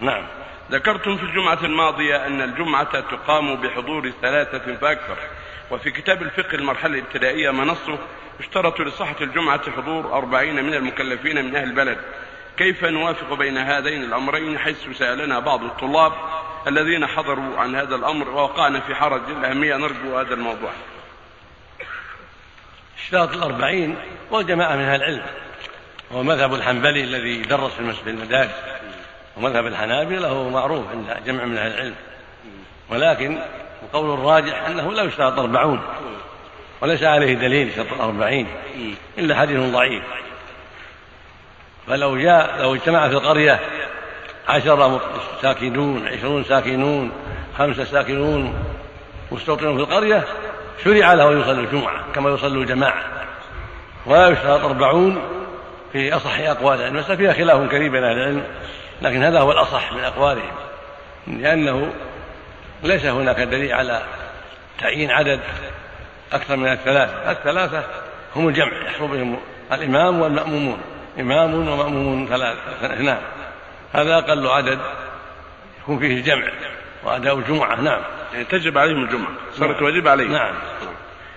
نعم. ذكرتم في الجمعة الماضية أن الجمعة تقام بحضور ثلاثة فأكثر وفي كتاب الفقه المرحلة الابتدائية منصه اشترط لصحة الجمعة حضور أربعين من المكلفين من أهل البلد. كيف نوافق بين هذين الأمرين حيث سألنا بعض الطلاب الذين حضروا عن هذا الأمر ووقعنا في حرج الأهمية نرجو هذا الموضوع. اشتراط الأربعين وجماعة من أهل العلم هو المذهب الحنبلي الذي درس في المدارس. ومذهب الحنابلة له معروف عند جمع من أهل العلم. ولكن القول الراجح أنه لا يشترط أربعون وليس عليه دليل شرط الأربعين إلا حديث ضعيف. فلو جاء لو اجتمع في القرية عشرة ساكنون عشرون ساكنون خمسة ساكنون مستوطنون في القرية شرع له يصلي الجمعة كما يصلي الجماعة. ولا يشترط أربعون في أصح أقوال المسألة فيها خلاف كبير بين أهل العلم. لكن هذا هو الأصح من أقوالهم لأنه ليس هناك دليل على تعيين عدد أكثر من الثلاثة الثلاثة هم الجمع يحصل بهم الإمام والمأمومون. إمام ومأموم ثلاثة اثنان. هذا أقل عدد يكون فيه الجمع وأداء الجمعة نعم. يعني تجب عليهم الجمعة صارت نعم. واجب عليهم. نعم.